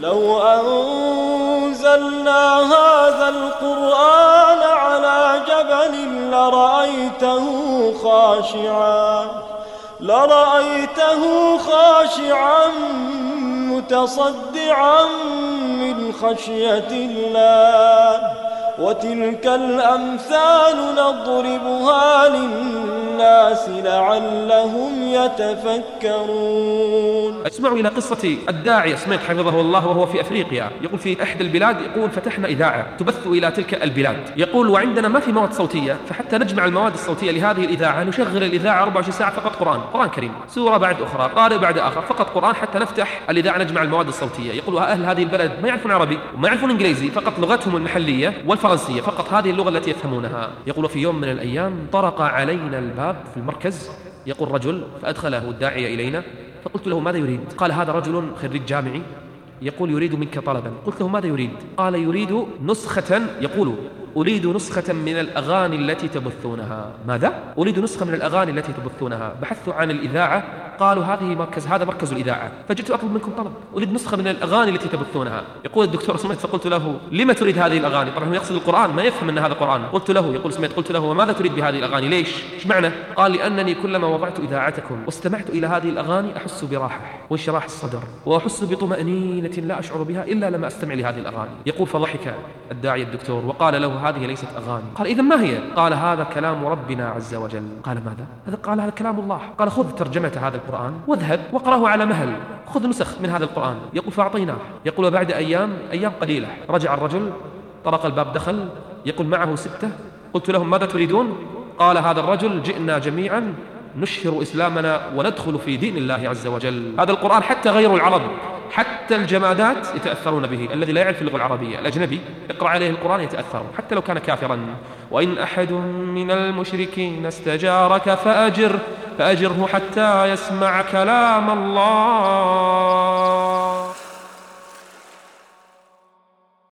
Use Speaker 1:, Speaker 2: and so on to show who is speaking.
Speaker 1: لو أنزلنا هذا القرآن على جبل لرأيته خاشعا لرأيته خاشعا متصدعا من خشية الله. وتلك الأمثال نضربها لعلهم يتفكرون.
Speaker 2: اسمعوا إلى قصة الداعية سميت حفظه الله وهو في أفريقيا. يقول في إحدى البلاد يقول فتحنا إذاعة تبث إلى تلك البلاد. يقول وعندنا ما في مواد صوتية فحتى نجمع المواد الصوتية لهذه الإذاعة نشغل الإذاعة 24 ساعة فقط قرآن. قرآن كريم. سورة بعد أخرى قارئ بعد آخر فقط قرآن حتى نفتح الإذاعة نجمع المواد الصوتية. يقول أهل هذه البلد ما يعرفون عربي وما يعرفون إنجليزي فقط لغتهم المحلية والفرنسية فقط هذه اللغة التي يفهمونها. يقول في يوم من الأيام طرق علينا الباب في المركز يقول رجل فأدخله الداعية إلينا فقلت له ماذا يريد؟ قال هذا رجل خريج جامعي. يقول يريد منك طلبا. قلت له ماذا يريد؟ قال يريد نسخة يقول أريد نسخة من الأغاني التي تبثونها. ماذا؟ أريد نسخة من الأغاني التي تبثونها. بحثت عن الإذاعة قالوا هذه مركز هذا مركز الإذاعة. فجئت أطلب منكم طلب. أريد نسخة من الأغاني التي تبثونها. يقول الدكتور سميت فقلت له لما تريد هذه الأغاني؟ طبعا هو يقصد القرآن ما يفهم أن هذا قرآن. قلت له يقول سميت قلت له وماذا تريد بهذه الأغاني؟ ليش؟ إيش معنى؟ قال لأنني كلما وضعت إذاعتكم واستمعت إلى هذه الأغاني أحس براحة وانشراح الصدر وأحس بطمأنينة لا أشعر بها إلا لما أستمع لهذه الأغاني. يقول فضحك الداعي الدكتور وقال له هذه ليست أغاني. قال إذا ما هي؟ قال هذا كلام ربنا عز وجل. قال ماذا؟ هذا قال هذا كلام الله. قال خذ ترجمة هذا واذهب واقرأه على مهل. خذ نسخ من هذا القرآن. يقول فأعطيناه. يقول وبعد أيام أيام قليلة. رجع الرجل طرق الباب دخل. يقول معه ستة. قلت لهم ماذا تريدون؟ قال هذا الرجل جئنا جميعا نشهر إسلامنا وندخل في دين الله عز وجل. هذا القرآن حتى غير العرب حتى الجمادات يتأثرون به الذي لا يعرف اللغة العربية. الأجنبي يقرأ عليه القرآن يتأثر حتى لو كان كافرا. وإن أحد من المشركين استجارك فأجر. فأجره حتى يسمع كلام الله.